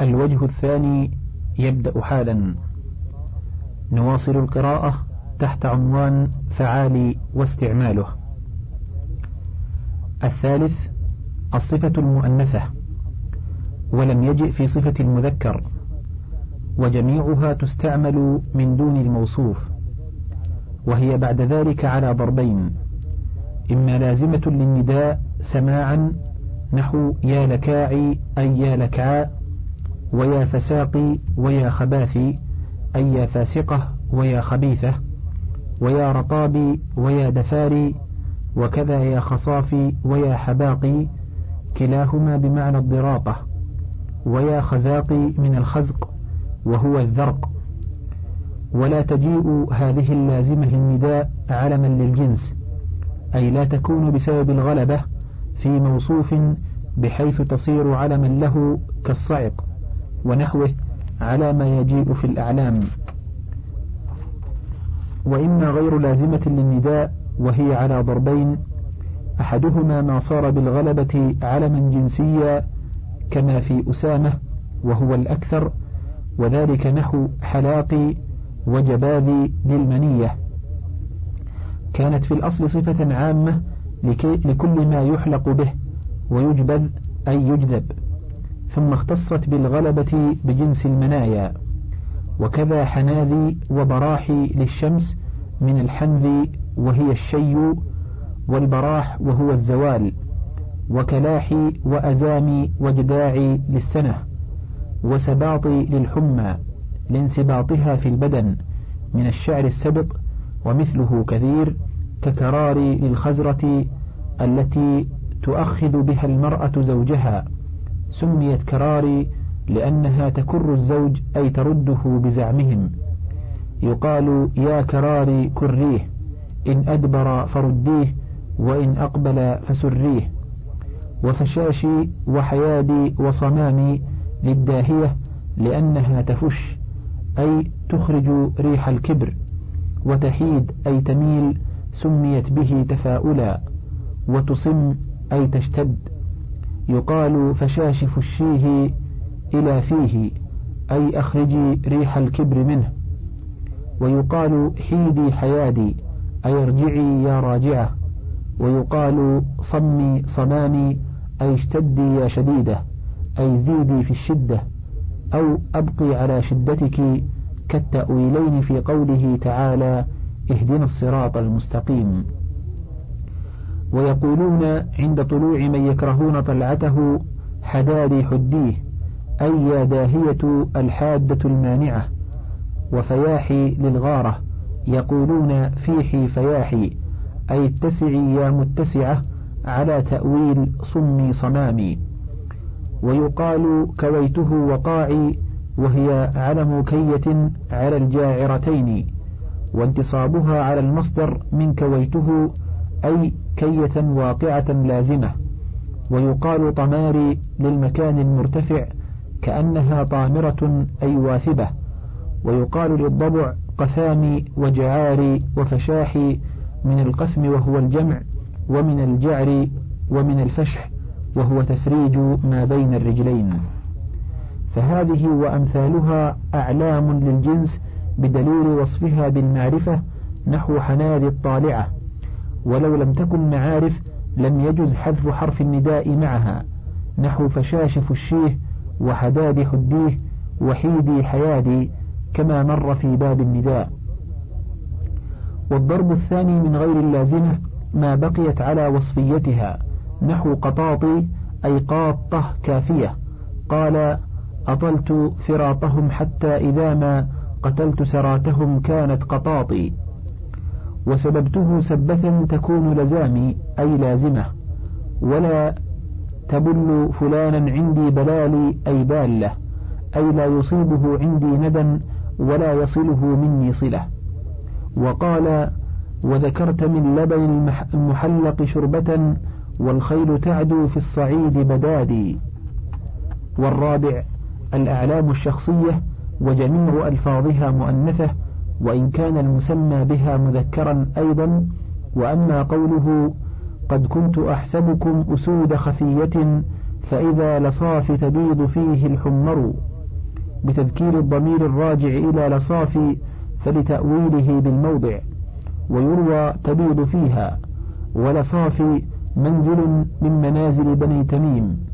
الوجه الثاني يبدأ حالا. نواصل القراءة تحت عنوان فعال واستعماله. الثالث الصفة المؤنثة. ولم يجئ في صفة المذكر. وجميعها تستعمل من دون الموصوف. وهي بعد ذلك على ضربين. إما لازمة للنداء سماعا نحو يا لكاعي أي يا لكعاء. ويا فساقي ويا خباثي أي يا فاسقة ويا خبيثة ويا رطابي ويا دفاري وكذا يا خصافي ويا حباقي كلاهما بمعنى الضراقة ويا خزاقي من الخزق وهو الذرق. ولا تجيء هذه اللازمة للنداء علما للجنس أي لا تكون بسبب الغلبة في موصوف بحيث تصير علما له كالصعق. ونحوه على ما يجيء في الأعلام. وإما غير لازمة للنداء وهي على ضربين أحدهما ما صار بالغلبة علما جنسيا كما في أسامة وهو الأكثر وذلك نحو حلاقي وجباذي للمنية. كانت في الأصل صفة عامة لكل ما يحلق به ويجبذ أي يجذب. ثم اختصت بالغلبة بجنس المنايا. وكذا حناذي وبراحي للشمس من الحنذ وهي الشي والبراح وهو الزوال. وكلاحي وأزامي وجداعي للسنة. وسباطي للحمى لانسباطها في البدن من الشعر السبط ومثله كثير ككراري للخزرة التي تؤخذ بها المرأة زوجها. سميت كراري لأنها تكر الزوج أي ترده بزعمهم. يقال يا كراري كريه إن أدبر فرديه وإن أقبل فسريه. وفشاشي وحيادي وصمامي للداهية لأنها تفش أي تخرج ريح الكبر. وتحيد أي تميل سميت به تفاؤلا. وتصم أي تشتد. يقال فشاش فشيه إلى فيه أي أخرجي ريح الكبر منه. ويقال حيدي حيادي أي ارجعي يا راجعة. ويقال صمي صمامي أي اشتدي يا شديدة أي زيدي في الشدة. أو أبقي على شدتك كالتأويلين في قوله تعالى اهدنا الصراط المستقيم. ويقولون عند طلوع من يكرهون طلعته حدادي حديه أي يا داهية الحادة المانعة. وفياحي للغارة يقولون فيحي فياحي أي اتسعي يا متسعة على تأويل صمي صمامي. ويقال كويته وقاعي وهي علم كية على الجاعرتين. وانتصابها على المصدر من كويته أي كية واقعة لازمة ويقال طماري للمكان المرتفع كأنها طامرة أي واثبة ويقال للضبع قثامي وجعاري وفشاحي من القثم وهو الجمع ومن الجعر ومن الفشح وهو تفريج ما بين الرجلين. فهذه وأمثالها أعلام للجنس بدليل وصفها بالمعرفة نحو حناد الطالعة. ولو لم تكن معارف لم يجز حذف حرف النداء معها. نحو فشاش فشيه وحداد حديه وحيدي حيادي كما مر في باب النداء. والضرب الثاني من غير اللازمة ما بقيت على وصفيتها. نحو قطاطي أي قاطة كافية. قال أطلت فراطهم حتى إذا ما قتلت سراتهم كانت قطاطي. وسببته سبة تكون لزامي أي لازمة. ولا تبل فلانا عندي بلالي أي بالة. أي لا يصيبه عندي ندى ولا يصله مني صلة. وقال وذكرت من لبن المحلق شربة والخيل تعدو في الصعيد بدادي. والرابع الأعلام الشخصية وجميع ألفاظها مؤنثة وإن كان المسمى بها مذكرا أيضا وأما قوله قد كنت أحسبكم أسود خفية فإذا لصاف تبيض فيه الحمر بتذكير الضمير الراجع إلى لصافي فلتأويله بالموضع ويروى تبيض فيها ولصافي منزل من منازل بني تميم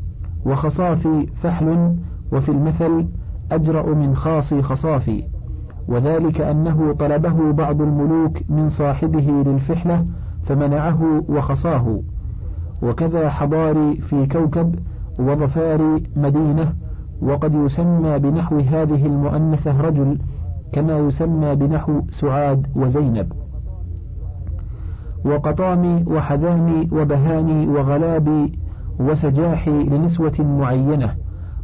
وخصافي فحل وفي المثل أجرأ من خاصي خصافي. وذلك أنه طلبه بعض الملوك من صاحبه للفحلة فمنعه وخصاه. وكذا حضاري في كوكب وظفار مدينة وقد يسمى بنحو هذه المؤنثة رجل كما يسمى بنحو سعاد وزينب. وقطامي وحذامي وبهاني وغلابي وسجاحي لنسوة معينة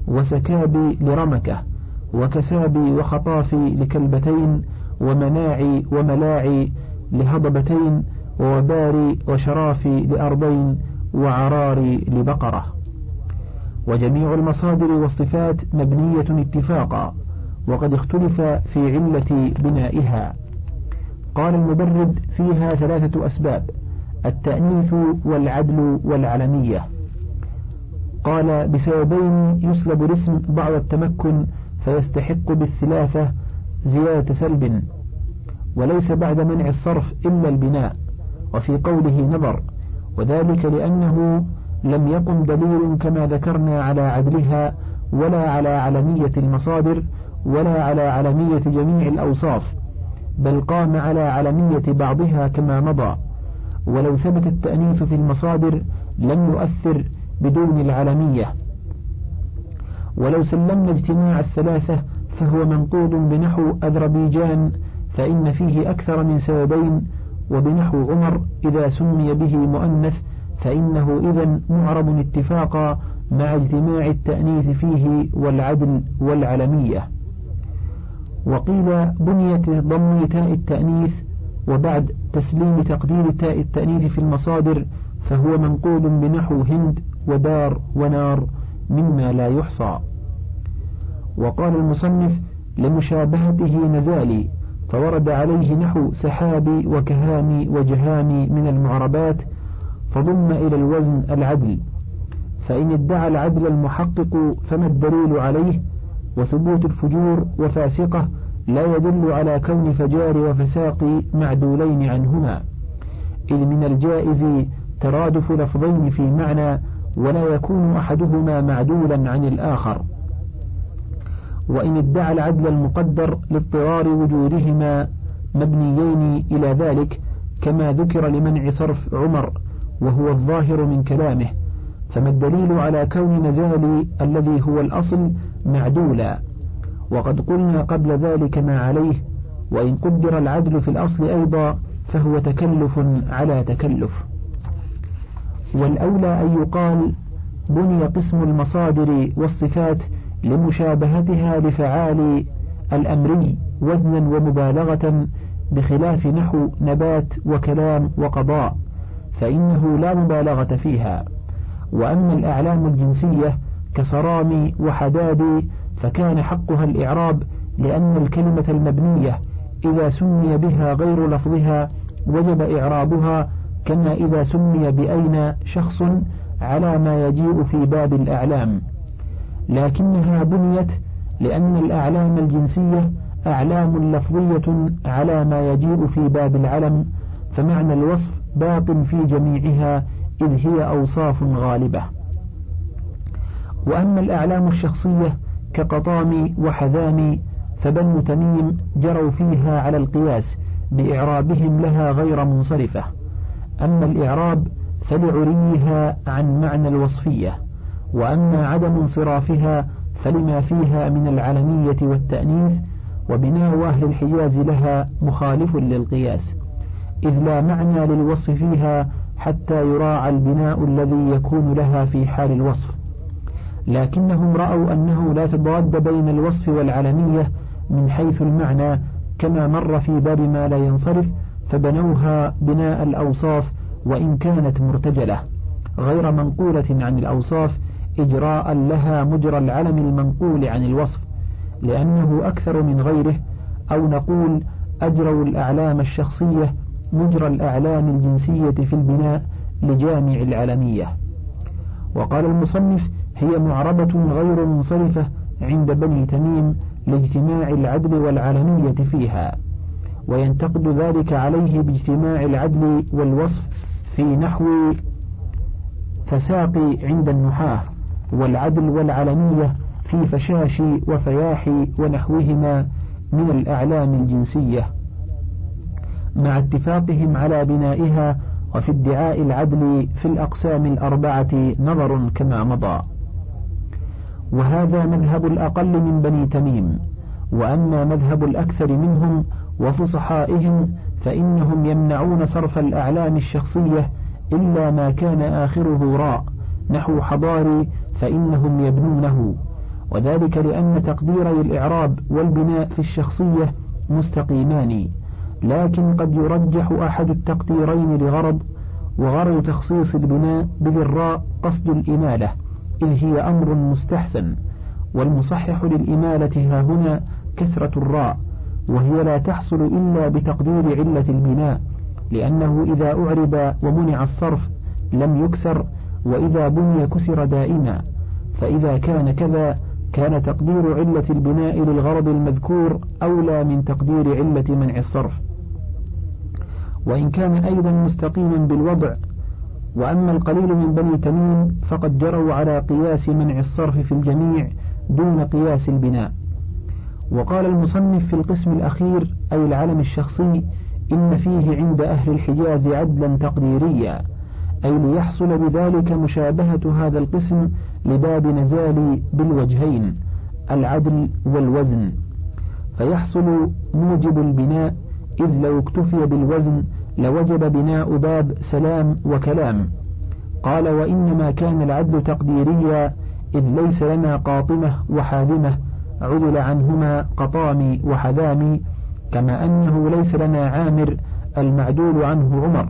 وسكابي لرمكة. وكسابي وخطافي لكلبتين ومناعي وملاعي لهضبتين ووباري وشرافي لأرضين وعراري لبقرة. وجميع المصادر والصفات مبنية اتفاقا وقد اختلف في علة بنائها. قال المبرد فيها ثلاثة أسباب التأنيث والعدل والعلمية قال بسببين يسلب الاسم بعد التمكن فيستحق بالثلاثة زيادة سلب وليس بعد منع الصرف إلا البناء وفي قوله نظر وذلك لأنه لم يقم دليل كما ذكرنا على عدلها ولا على علمية المصادر ولا على علمية جميع الأوصاف بل قام على علمية بعضها كما مضى ولو ثبت التأنيث في المصادر لم يؤثر بدون العلمية ولو سلمنا اجتماع الثلاثة فهو منقول بنحو أذربيجان فإن فيه أكثر من سببين وبنحو عمر إذا سمي به مؤنث فإنه إذا معرب اتفاقا مع اجتماع التأنيث فيه والعدل والعلمية. وقيل بنيت ضم تاء التأنيث وبعد تسليم تقدير تاء التأنيث في المصادر فهو منقول بنحو هند ودار ونار مما لا يحصى. وقال المصنف لمشابهته نزالي فورد عليه نحو سحابي وكهامي وجهامي من المعربات فضم إلى الوزن العدل. فإن ادعى العدل المحقق فما الدليل عليه؟ وثبوت الفجور وفاسقة لا يدل على كون فجار وفساق معدولين عنهما. إذ من الجائز ترادف لفظين في معنى ولا يكون أحدهما معدولا عن الآخر. وإن ادعى العدل المقدر لاضطرار وجودهما مبنيين إلى ذلك كما ذكر لمنع صرف عمر وهو الظاهر من كلامه. فما الدليل على كون نزالي الذي هو الأصل معدولا؟ وقد قلنا قبل ذلك ما عليه وإن قدر العدل في الأصل أيضا فهو تكلف على تكلف. والأولى أن يقال بني قسم المصادر والصفات لمشابهتها لفعال الأمري وزنا ومبالغة بخلاف نحو نبات وكلام وقضاء فإنه لا مبالغة فيها. وأما الأعلام الجنسية كصرامي وحدادي فكان حقها الإعراب لأن الكلمة المبنية إذا سمي بها غير لفظها وجب إعرابها كما إذا سمي بأين شخص على ما يجيء في باب الأعلام. لكنها بنيت لأن الأعلام الجنسية أعلام لفظية على ما يجيء في باب العلم فمعنى الوصف باق في جميعها إذ هي أوصاف غالبة. وأما الأعلام الشخصية كقطام وحذام فبنو تميم جروا فيها على القياس بإعرابهم لها غير منصرفة. أما الإعراب فلعريها عن معنى الوصفية وأما عدم انصرافها فلما فيها من العلمية والتأنيث وبناء أهل الحجاز لها مخالف للقياس إذ لا معنى للوصف فيها حتى يراعى البناء الذي يكون لها في حال الوصف. لكنهم رأوا أنه لا تضاد بين الوصف والعلمية من حيث المعنى كما مر في باب ما لا ينصرف فبنوها بناء الأوصاف وإن كانت مرتجلة غير منقولة عن الأوصاف إجراء لها مجرى العلم المنقول عن الوصف لأنه أكثر من غيره أو نقول أجروا الأعلام الشخصية مجرى الأعلام الجنسية في البناء لجامع العلمية وقال المصنف هي معربة غير منصرفة عند بني تميم لاجتماع العدل والعلنية فيها. وينتقد ذلك عليه باجتماع العدل والوصف في نحو فساق عند النحاة والعدل والعلنية في فشاش وفياح ونحوهما من الأعلام الجنسية. مع اتفاقهم على بنائها وفي ادعاء العدل في الأقسام الأربعة نظر كما مضى. وهذا مذهب الأقل من بني تميم وأما مذهب الأكثر منهم وفصحائهم فإنهم يمنعون صرف الأعلام الشخصية إلا ما كان آخره راء نحو حضاري فإنهم يبنونه. وذلك لأن تقديري الإعراب والبناء في الشخصية مستقيمان. لكن قد يرجح أحد التقديرين لغرض وغرض تخصيص البناء بالراء قصد الإمالة إذ هي أمر مستحسن. والمصحح للإمالة ها هنا كسرة الراء وهي لا تحصل إلا بتقدير علة البناء لأنه إذا أعرب ومنع الصرف لم يكسر وإذا بني كسر دائما فإذا كان كذا كان تقدير علة البناء للغرض المذكور أولى من تقدير علة منع الصرف. وإن كان أيضا مستقيما بالوضع وأما القليل من بني تميم فقد جروا على قياس منع الصرف في الجميع دون قياس البناء. وقال المصنف في القسم الأخير أي العلم الشخصي إن فيه عند أهل الحجاز عدلا تقديريا أي ليحصل بذلك مشابهة هذا القسم لباب نزال بالوجهين العدل والوزن. فيحصل موجب البناء إذ لو اكتفي بالوزن لوجب بناء باب سلام وكلام. قال وإنما كان العدل تقديريا إذ ليس لنا قاطمة وحاذمة عدل عنهما قطام وحذام كما أنه ليس لنا عامر المعدول عنه عمر.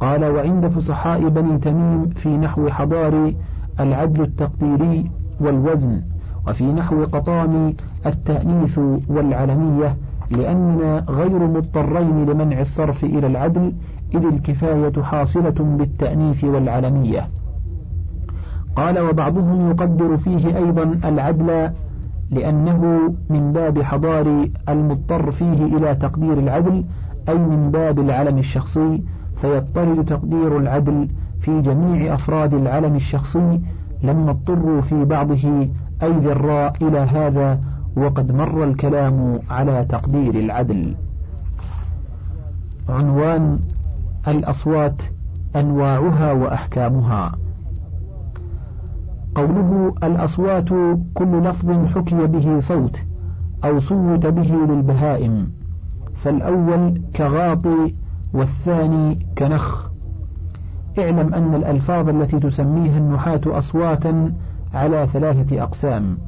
قال وعند فصحاء بني تميم في نحو حضار العدل التقديري والوزن وفي نحو قطام التأنيث والعلمية لأننا غير مضطرين لمنع الصرف إلى العدل إذ الكفاية حاصلة بالتأنيث والعلمية. قال وبعضهم يقدر فيه أيضا العدل لأنه من باب حضار المضطر فيه إلى تقدير العدل أي من باب العلم الشخصي فيضطرد تقدير العدل في جميع أفراد العلم الشخصي لما اضطروا في بعضه أي ذراء إلى هذا وقد مر الكلام على تقدير العدل. عنوان الأصوات أنواعها وأحكامها. قوله الأصوات كل لفظ حكي به صوت أو صوت به للبهائم فالأول كغاطي والثاني كنخ. اعلم أن الألفاظ التي تسميها النحاة أصواتا على ثلاثة أقسام.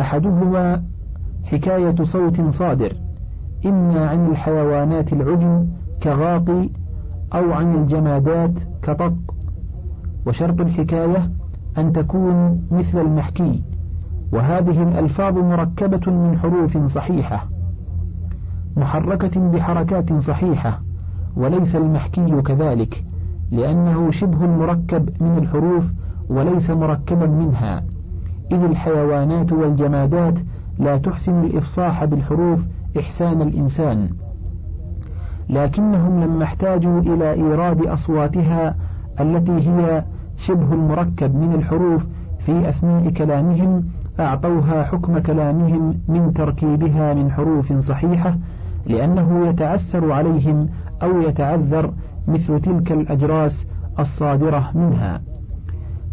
أحدهما حكاية صوت صادر إما عن الحيوانات العجم كغاطي أو عن الجمادات كطق. وشرط الحكاية أن تكون مثل المحكي. وهذه الألفاظ مركبة من حروف صحيحة محركة بحركات صحيحة وليس المحكي كذلك لأنه شبه مركب من الحروف وليس مركبا منها. إذ الحيوانات والجمادات لا تحسن الإفصاح بالحروف إحسان الإنسان. لكنهم لما احتاجوا إلى إيراد أصواتها التي هي شبه المركب من الحروف في أثناء كلامهم أعطوها حكم كلامهم من تركيبها من حروف صحيحة لأنه يتعسر عليهم أو يتعذر مثل تلك الأجراس الصادرة منها.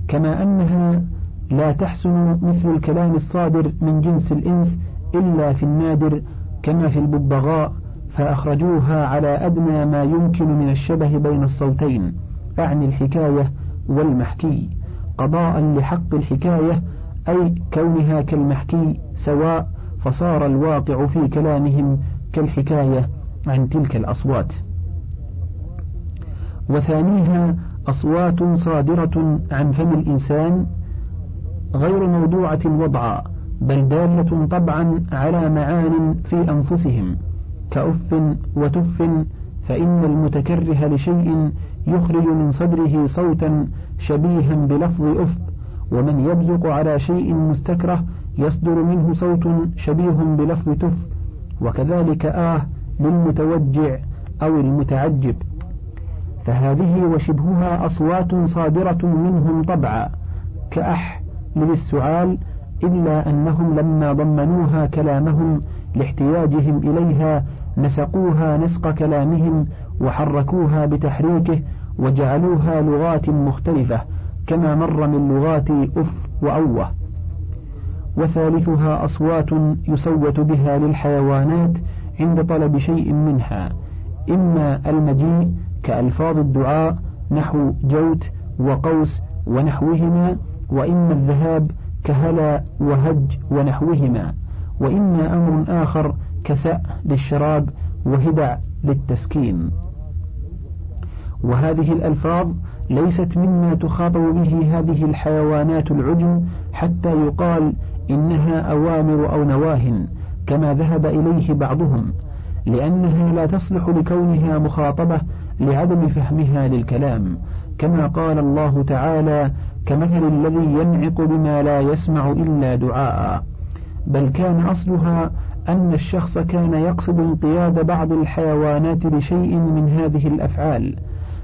كما أنها لا تحسن مثل الكلام الصادر من جنس الإنس إلا في النادر كما في الببغاء فأخرجوها على أدنى ما يمكن من الشبه بين الصوتين. أعني الحكاية. والمحكي قضاء لحق الحكاية أي كونها كالمحكي سواء فصار الواقع في كلامهم كالحكاية عن تلك الأصوات. وثانيها أصوات صادرة عن فم الإنسان غير موضوعة وضعا بل دالة طبعا على معان في أنفسهم كأف وتف فإن المتكره لشيء يخرج من صدره صوتا شبيها بلفظ أف ومن يبزق على شيء مستكره يصدر منه صوت شبيه بلفظ تف وكذلك آه للمتوجع أو المتعجب. فهذه وشبهها أصوات صادرة منهم طبعا كأح للسعال إلا أنهم لما ضمنوها كلامهم لاحتياجهم إليها نسقوها نسق كلامهم وحركوها بتحريكه وجعلوها لغات مختلفة كما مر من لغات أف وأوة. وثالثها أصوات يصوت بها للحيوانات عند طلب شيء منها إما المجيء كألفاظ الدعاء نحو جوت وقوس ونحوهما وإما الذهاب كهلا وهج ونحوهما وإما أمر آخر كسأ للشراب وهدع للتسكين. وهذه الألفاظ ليست مما تخاطب به هذه الحيوانات العجم حتى يقال إنها أوامر أو نواه كما ذهب إليه بعضهم لأنها لا تصلح لكونها مخاطبة لعدم فهمها للكلام كما قال الله تعالى كمثل الذي ينعق بما لا يسمع إلا دعاء. بل كان أصلها أن الشخص كان يقصد انقياد بعض الحيوانات لشيء من هذه الأفعال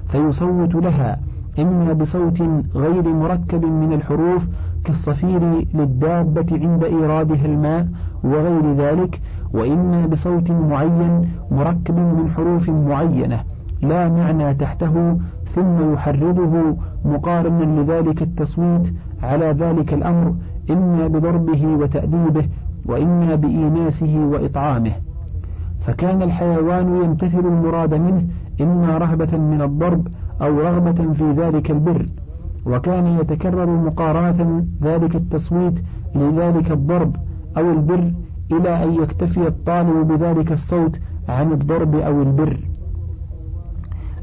فيصوت لها إما بصوت غير مركب من الحروف كالصفير للدابة عند إيرادها الماء وغير ذلك وإما بصوت معين مركب من حروف معينة لا معنى تحته ثم يحرضه مقارنا لذلك التصويت على ذلك الأمر إما بضربه وتأديبه وإما بإيناسه وإطعامه. فكان الحيوان يمتثل المراد منه إما رهبة من الضرب أو رغبة في ذلك البر. وكان يتكرر مقارنة ذلك التصويت لذلك الضرب أو البر إلى أن يكتفي الطالب بذلك الصوت عن الضرب أو البر.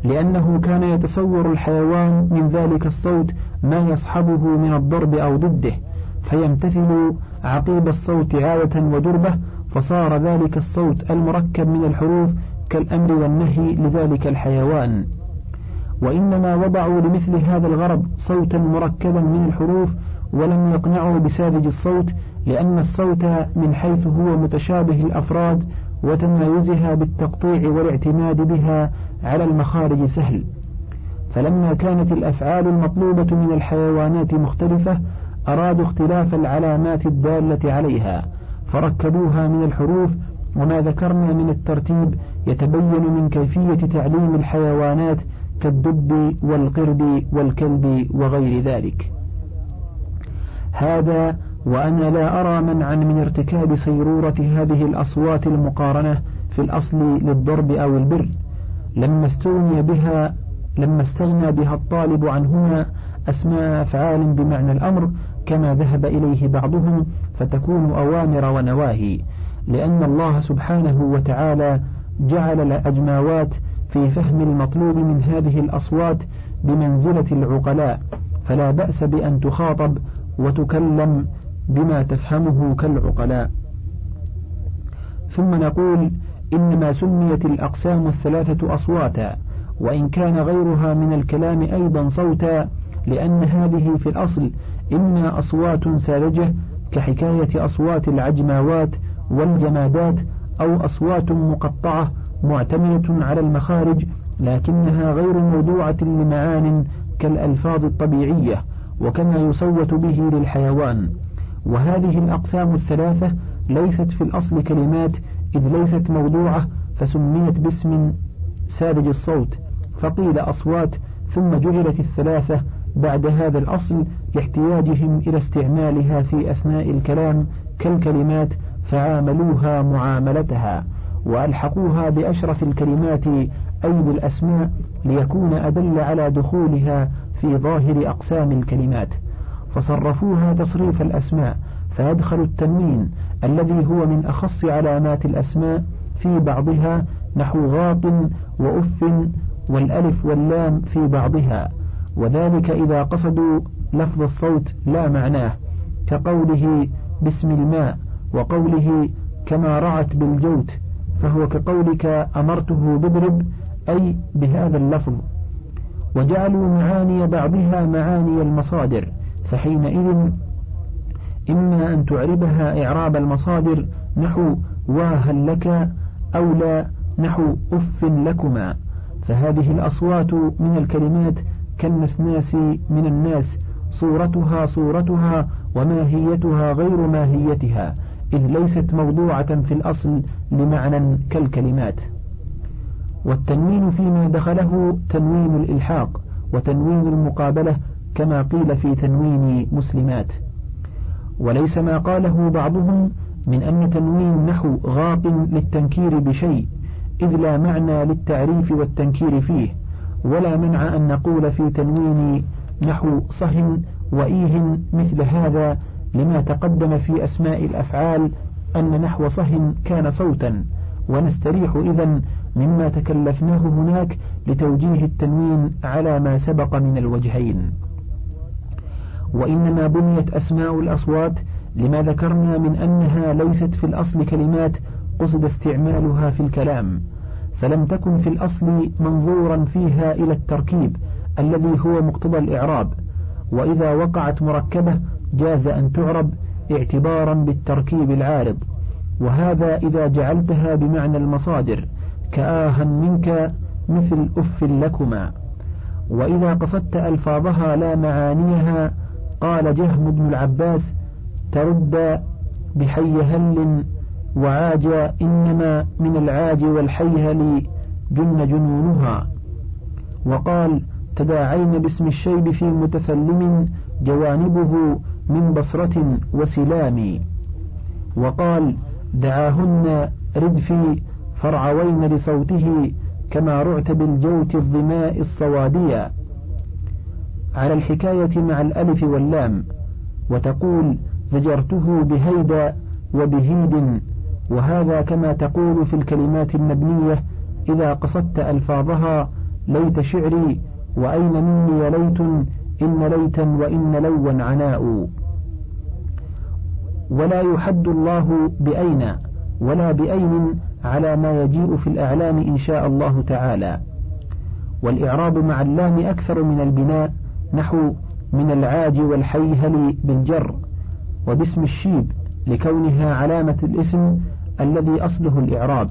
لأنه كان يتصور الحيوان من ذلك الصوت ما يصحبه من الضرب أو ضده فيمتثل عقيب الصوت عادة ودربة فصار ذلك الصوت المركب من الحروف كالأمر والنهي لذلك الحيوان. وإنما وضعوا لمثل هذا الغرض صوتا مركبا من الحروف ولم يقنعوا بساذج الصوت لأن الصوت من حيث هو متشابه الأفراد وتمايزها بالتقطيع والاعتماد بها على المخارج سهل. فلما كانت الأفعال المطلوبة من الحيوانات مختلفة أرادوا اختلاف العلامات الدالة عليها فركبوها من الحروف وما ذكرنا من الترتيب يتبين من كيفية تعليم الحيوانات كالدب والقرد والكلب وغير ذلك. هذا وأنا لا أرى منعا من ارتكاب سيرورة هذه الأصوات المقارنة في الأصل للضرب أو البر. لما استغني بها لما استغنى بها الطالب عنهما أسماء أفعال بمعنى الأمر كما ذهب إليه بعضهم فتكون أوامر ونواهي لأن الله سبحانه وتعالى جعل الأجماوات في فهم المطلوب من هذه الأصوات بمنزلة العقلاء فلا بأس بأن تخاطب وتكلم بما تفهمه كالعقلاء. ثم نقول إنما سميت الأقسام الثلاثة أصواتا وإن كان غيرها من الكلام أيضا صوتا لأن هذه في الأصل إما أصوات ساذجة كحكاية أصوات العجماوات والجمادات أو أصوات مقطعة معتمدة على المخارج لكنها غير موضوعة لمعان كالألفاظ الطبيعية وكما يصوت به للحيوان. وهذه الأقسام الثلاثة ليست في الأصل كلمات إذ ليست موضوعة فسميت باسم ساذج الصوت. فقيل أصوات ثم جعلت الثلاثة بعد هذا الأصل لاحتياجهم إلى استعمالها في أثناء الكلام كالكلمات فعاملوها معاملتها وألحقوها بأشرف الكلمات أي بالأسماء ليكون أدل على دخولها في ظاهر أقسام الكلمات. فصرفوها تصريف الأسماء فيدخل التنوين الذي هو من أخص علامات الأسماء في بعضها نحو غاط وأف والألف واللام في بعضها. وذلك إذا قصدوا لفظ الصوت لا معناه كقوله باسم الماء وقوله كما رعت بالجوت فهو كقولك أمرته بضرب أي بهذا اللفظ. وجعلوا معاني بعضها معاني المصادر فحينئذ إما أن تعربها إعراب المصادر نحو واهل لك أو لا نحو أف لكما. فهذه الأصوات من الكلمات كالنسناس من الناس صورتها صورتها وماهيتها غير ماهيتها. إذ ليست موضوعة في الأصل لمعنى كالكلمات. والتنوين فيما دخله تنوين الإلحاق وتنوين المقابلة كما قيل في تنوين مسلمات. وليس ما قاله بعضهم من أن تنوين نحو غاق للتنكير بشيء إذ لا معنى للتعريف والتنكير فيه ولا منع أن نقول في تنوين نحو صهن وإيه مثل هذا لما تقدم في أسماء الأفعال أن نحو صهن كان صوتا ونستريح إذا مما تكلفناه هناك لتوجيه التنوين على ما سبق من الوجهين. وإنما بنيت أسماء الأصوات لما ذكرنا من أنها ليست في الأصل كلمات قصد استعمالها في الكلام فلم تكن في الأصل منظورا فيها إلى التركيب الذي هو مقتضى الإعراب وإذا وقعت مركبة جاز أن تعرب اعتبارا بالتركيب العارض وهذا إذا جعلتها بمعنى المصادر كآها منك مثل أف لكما. وإذا قصدت ألفاظها لا معانيها قال جهم بن العباس ترد بحي هل وعاج إنما من العاج والحيهل جن جنونها. وقال تداعين باسم الشيب في متثلم جوانبه من بصرة وسلام. وقال دعاهن ردفي فرعوين لصوته كما رعت بالجوت الظماء الصوادية. على الحكاية مع الألف واللام. وتقول زجرته بهيدا وبهيد. وهذا كما تقول في الكلمات المبنية إذا قصدت ألفاظها ليت شعري وأين مني ليت إن ليتا وإن لوا عناء. ولا يحد الله بأين ولا بأين على ما يجيء في الأعلام إن شاء الله تعالى. والإعراب مع اللام أكثر من البناء نحو من العاج والحيهل بالجر. وباسم الشيب لكونها علامة الاسم الذي أصله الإعراب.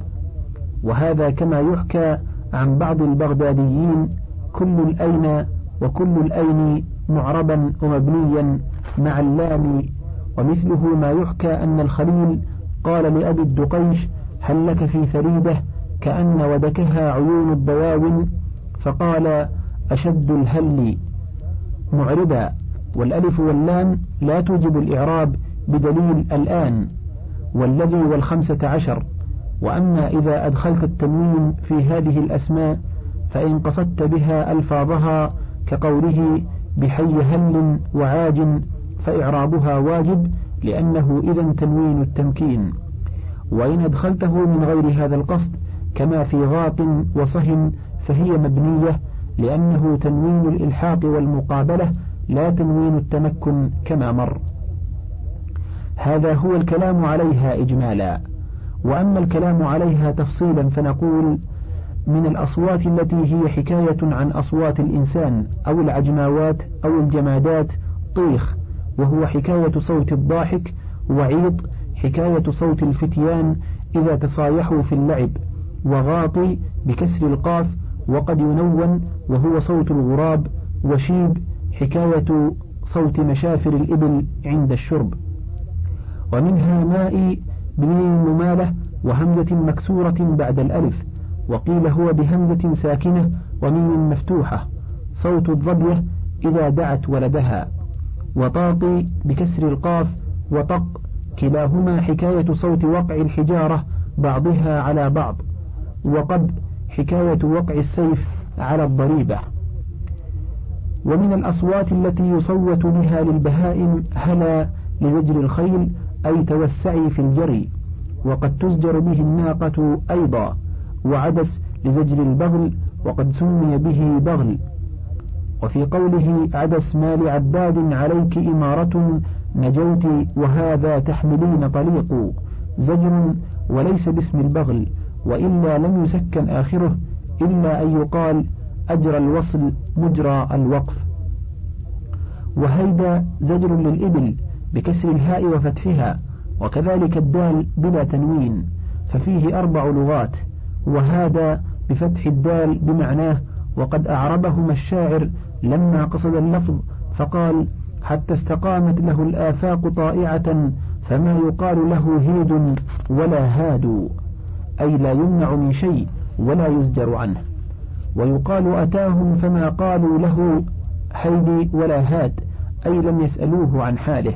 وهذا كما يحكى عن بعض البغداديين كل الأين وكل الأين معربا ومبنيا مع اللام ومثله ما يحكى أن الخليل قال لأبي الدقيش هل لك في ثريدة كأن ودكها عيون الضواون فقال أشد الهل. معربا. والألف واللام لا توجب الإعراب بدليل الآن. والذي والخمسة عشر. وأما إذا أدخلت التنوين في هذه الأسماء فإن قصدت بها ألفاظها كقوله بحي هل وعاج فإعرابها واجب لأنه إذا تنوين التمكين. وإن أدخلته من غير هذا القصد كما في غاط وصهن فهي مبنية لأنه تنوين الإلحاق والمقابلة لا تنوين التمكن كما مر. هذا هو الكلام عليها إجمالا. وأما الكلام عليها تفصيلا فنقول من الأصوات التي هي حكاية عن أصوات الإنسان أو العجماوات أو الجمادات. طيخ وهو حكاية صوت الضاحك. وعيط حكاية صوت الفتيان إذا تصايحوا في اللعب. وغاطي بكسر القاف. وقد ينون وهو صوت الغراب. وشيب حكاية صوت مشافر الإبل عند الشرب. ومنها ماء بميم ممالة. وهمزة مكسورة بعد الألف. وقيل هو بهمزة ساكنة وميم مفتوحة صوت الظبية إذا دعت ولدها وطاقي بكسر القاف وطق كلاهما حكاية صوت وقع الحجارة بعضها على بعض وقد حكاية وقع السيف على الضريبة. ومن الأصوات التي يصوت بها للبهائم هلا لزجر الخيل أي توسعي في الجري وقد تزجر به الناقة أيضا. وعدس لزجر البغل وقد سمي به بغل. وفي قوله عدس ما لعباد عليك إمارة نجوت وهذا تحملين طليق. زجر وليس باسم البغل وإلا لم يسكن آخره إلا أن يقال أجرى الوصل مجرى الوقف. وهيدا زجر للإبل بكسر الهاء وفتحها وكذلك الدال بلا تنوين ففيه أربع لغات وهذا بفتح الدال بمعناه وقد أعربهما الشاعر لما قصد اللفظ فقال حتى استقامت له الآفاق طائعة فما يقال له هيد ولا هاد أي لا يمنع من شيء ولا يزجر عنه. ويقال أتاهم فما قالوا له هيد ولا هاد أي لم يسألوه عن حاله.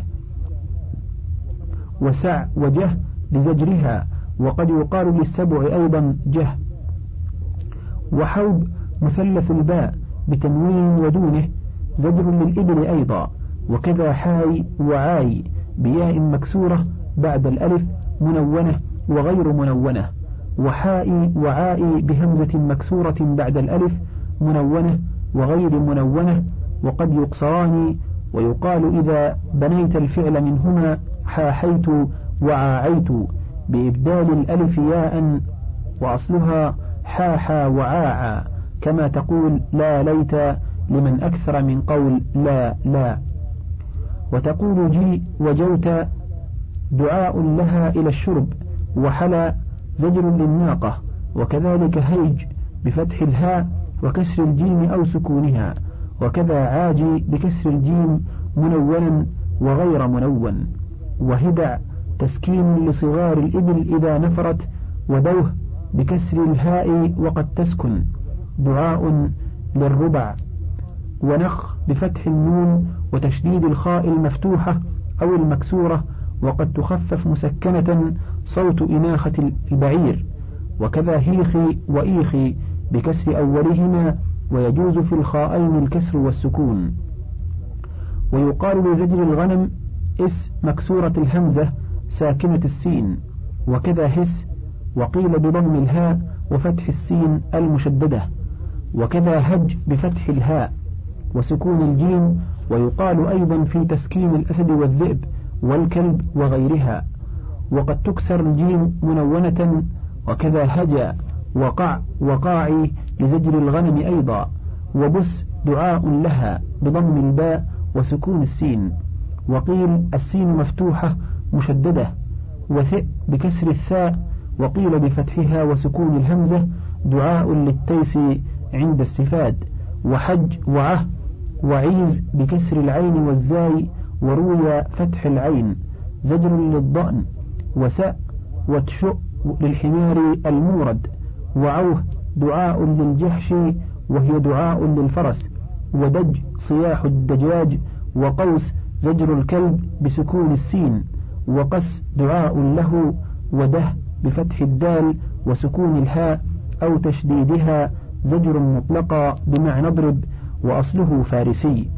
وسع وجه لزجرها وقد يقال للسبع أيضا جه وحوب مثلث الباء بتنوين ودونه زجر للإبل أيضا وكذا حاي وعاي بياء مكسورة بعد الألف منونة وغير منونة وحاء وعاء بهمزة مكسورة بعد الألف منونة وغير منونة وقد يقصران ويقال إذا بنيت الفعل منهما حاحيت وعاعيت بإبدال الألف ياء وأصلها حاحا وعاعا كما تقول لا ليت لمن أكثر من قول لا لا. وتقول جي وجوت دعاء لها إلى الشرب وحلا زجر للناقة وكذلك هيج بفتح الهاء وكسر الجيم أو سكونها وكذا عاجي بكسر الجيم منونا وغير منون وهدع تسكين لصغار الإبل إذا نفرت ودوه بكسر الهاء وقد تسكن. دعاء للربع. ونخ بفتح النون وتشديد الخاء المفتوحة أو المكسورة وقد تخفف مسكنة صوت إناخة البعير. وكذا هيخ وإيخ بكسر أولهما ويجوز في الخاءين الكسر والسكون. ويقال لزجر الغنم إس مكسورة الهمزة ساكنة السين وكذا هس وقيل بضم الهاء وفتح السين المشددة وكذا هج بفتح الهاء وسكون الجيم ويقال أيضا في تسكين الأسد والذئب والكلب وغيرها وقد تكسر الجيم منونة وكذا هجا وقع وقاعي لزجر الغنم أيضا وبس دعاء لها بضم الباء وسكون السين وقيل السين مفتوحة مشددة وثئ بكسر الثاء وقيل بفتحها وسكون الهمزة دعاء للتيس عند السفاد وحج وعه وعيز بكسر العين والزاي وروي فتح العين زجر للضأن وسأ وتشؤ للحمار المورد وعوه دعاء للجحش وهي دعاء للفرس ودج صياح الدجاج وقوس زجر الكلب بسكون السين. وقس دعاء له وده بفتح الدال وسكون الهاء أو تشديدها زجر مطلقا بمعنى اضرب وأصله فارسي.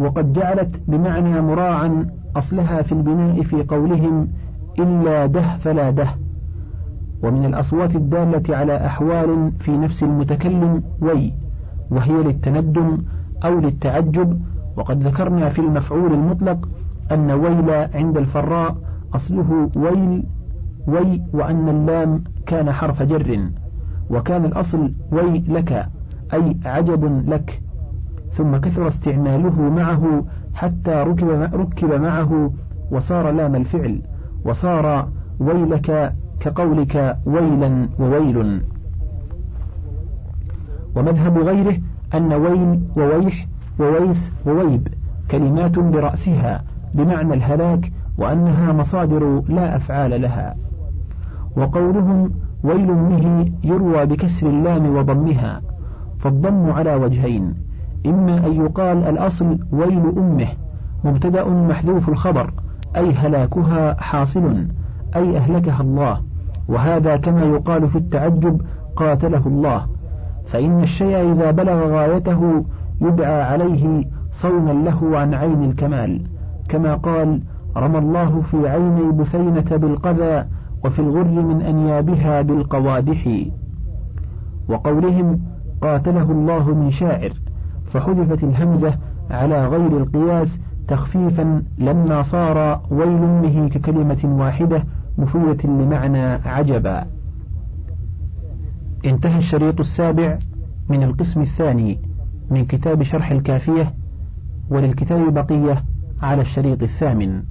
وقد جعلت بمعنى مراعا أصلها في البناء في قولهم إلا ده فلا ده. ومن الأصوات الدالة على أحوال في نفس المتكلم وي وهي للتندم أو للتعجب وقد ذكرنا في المفعول المطلق أن ويل عند الفراء أصله ويل وي وأن اللام كان حرف جر وكان الأصل وي لك أي عجب لك. ثم كثر استعماله معه حتى ركب, ركب معه وصار لام الفعل وصار ويلك كقولك ويلا وويل. ومذهب غيره أن ويل وويح وويس وويب كلمات برأسها بمعنى الهلاك وأنها مصادر لا أفعال لها. وقولهم ويل به يروى بكسر اللام وضمها فالضم على وجهين إما أن يقال الأصل ويل أمه مبتدأ محذوف الخبر أي هلاكها حاصل أي أهلكها الله وهذا كما يقال في التعجب قاتله الله. فإن الشيء إذا بلغ غايته يدعى عليه صونا له عن عين الكمال. كما قال رمى الله في عيني بثينة بالقذى وفي الغر من أنيابها بالقوادح. وقولهم قاتله الله من شاعر. فحذفت الهمزة على غير القياس تخفيفا لما صار ويل أمه ككلمة واحدة مفيدة لمعنى عجبا. انتهى الشريط السابع من القسم الثاني من كتاب شرح الكافية وللكتاب بقية على الشريط الثامن.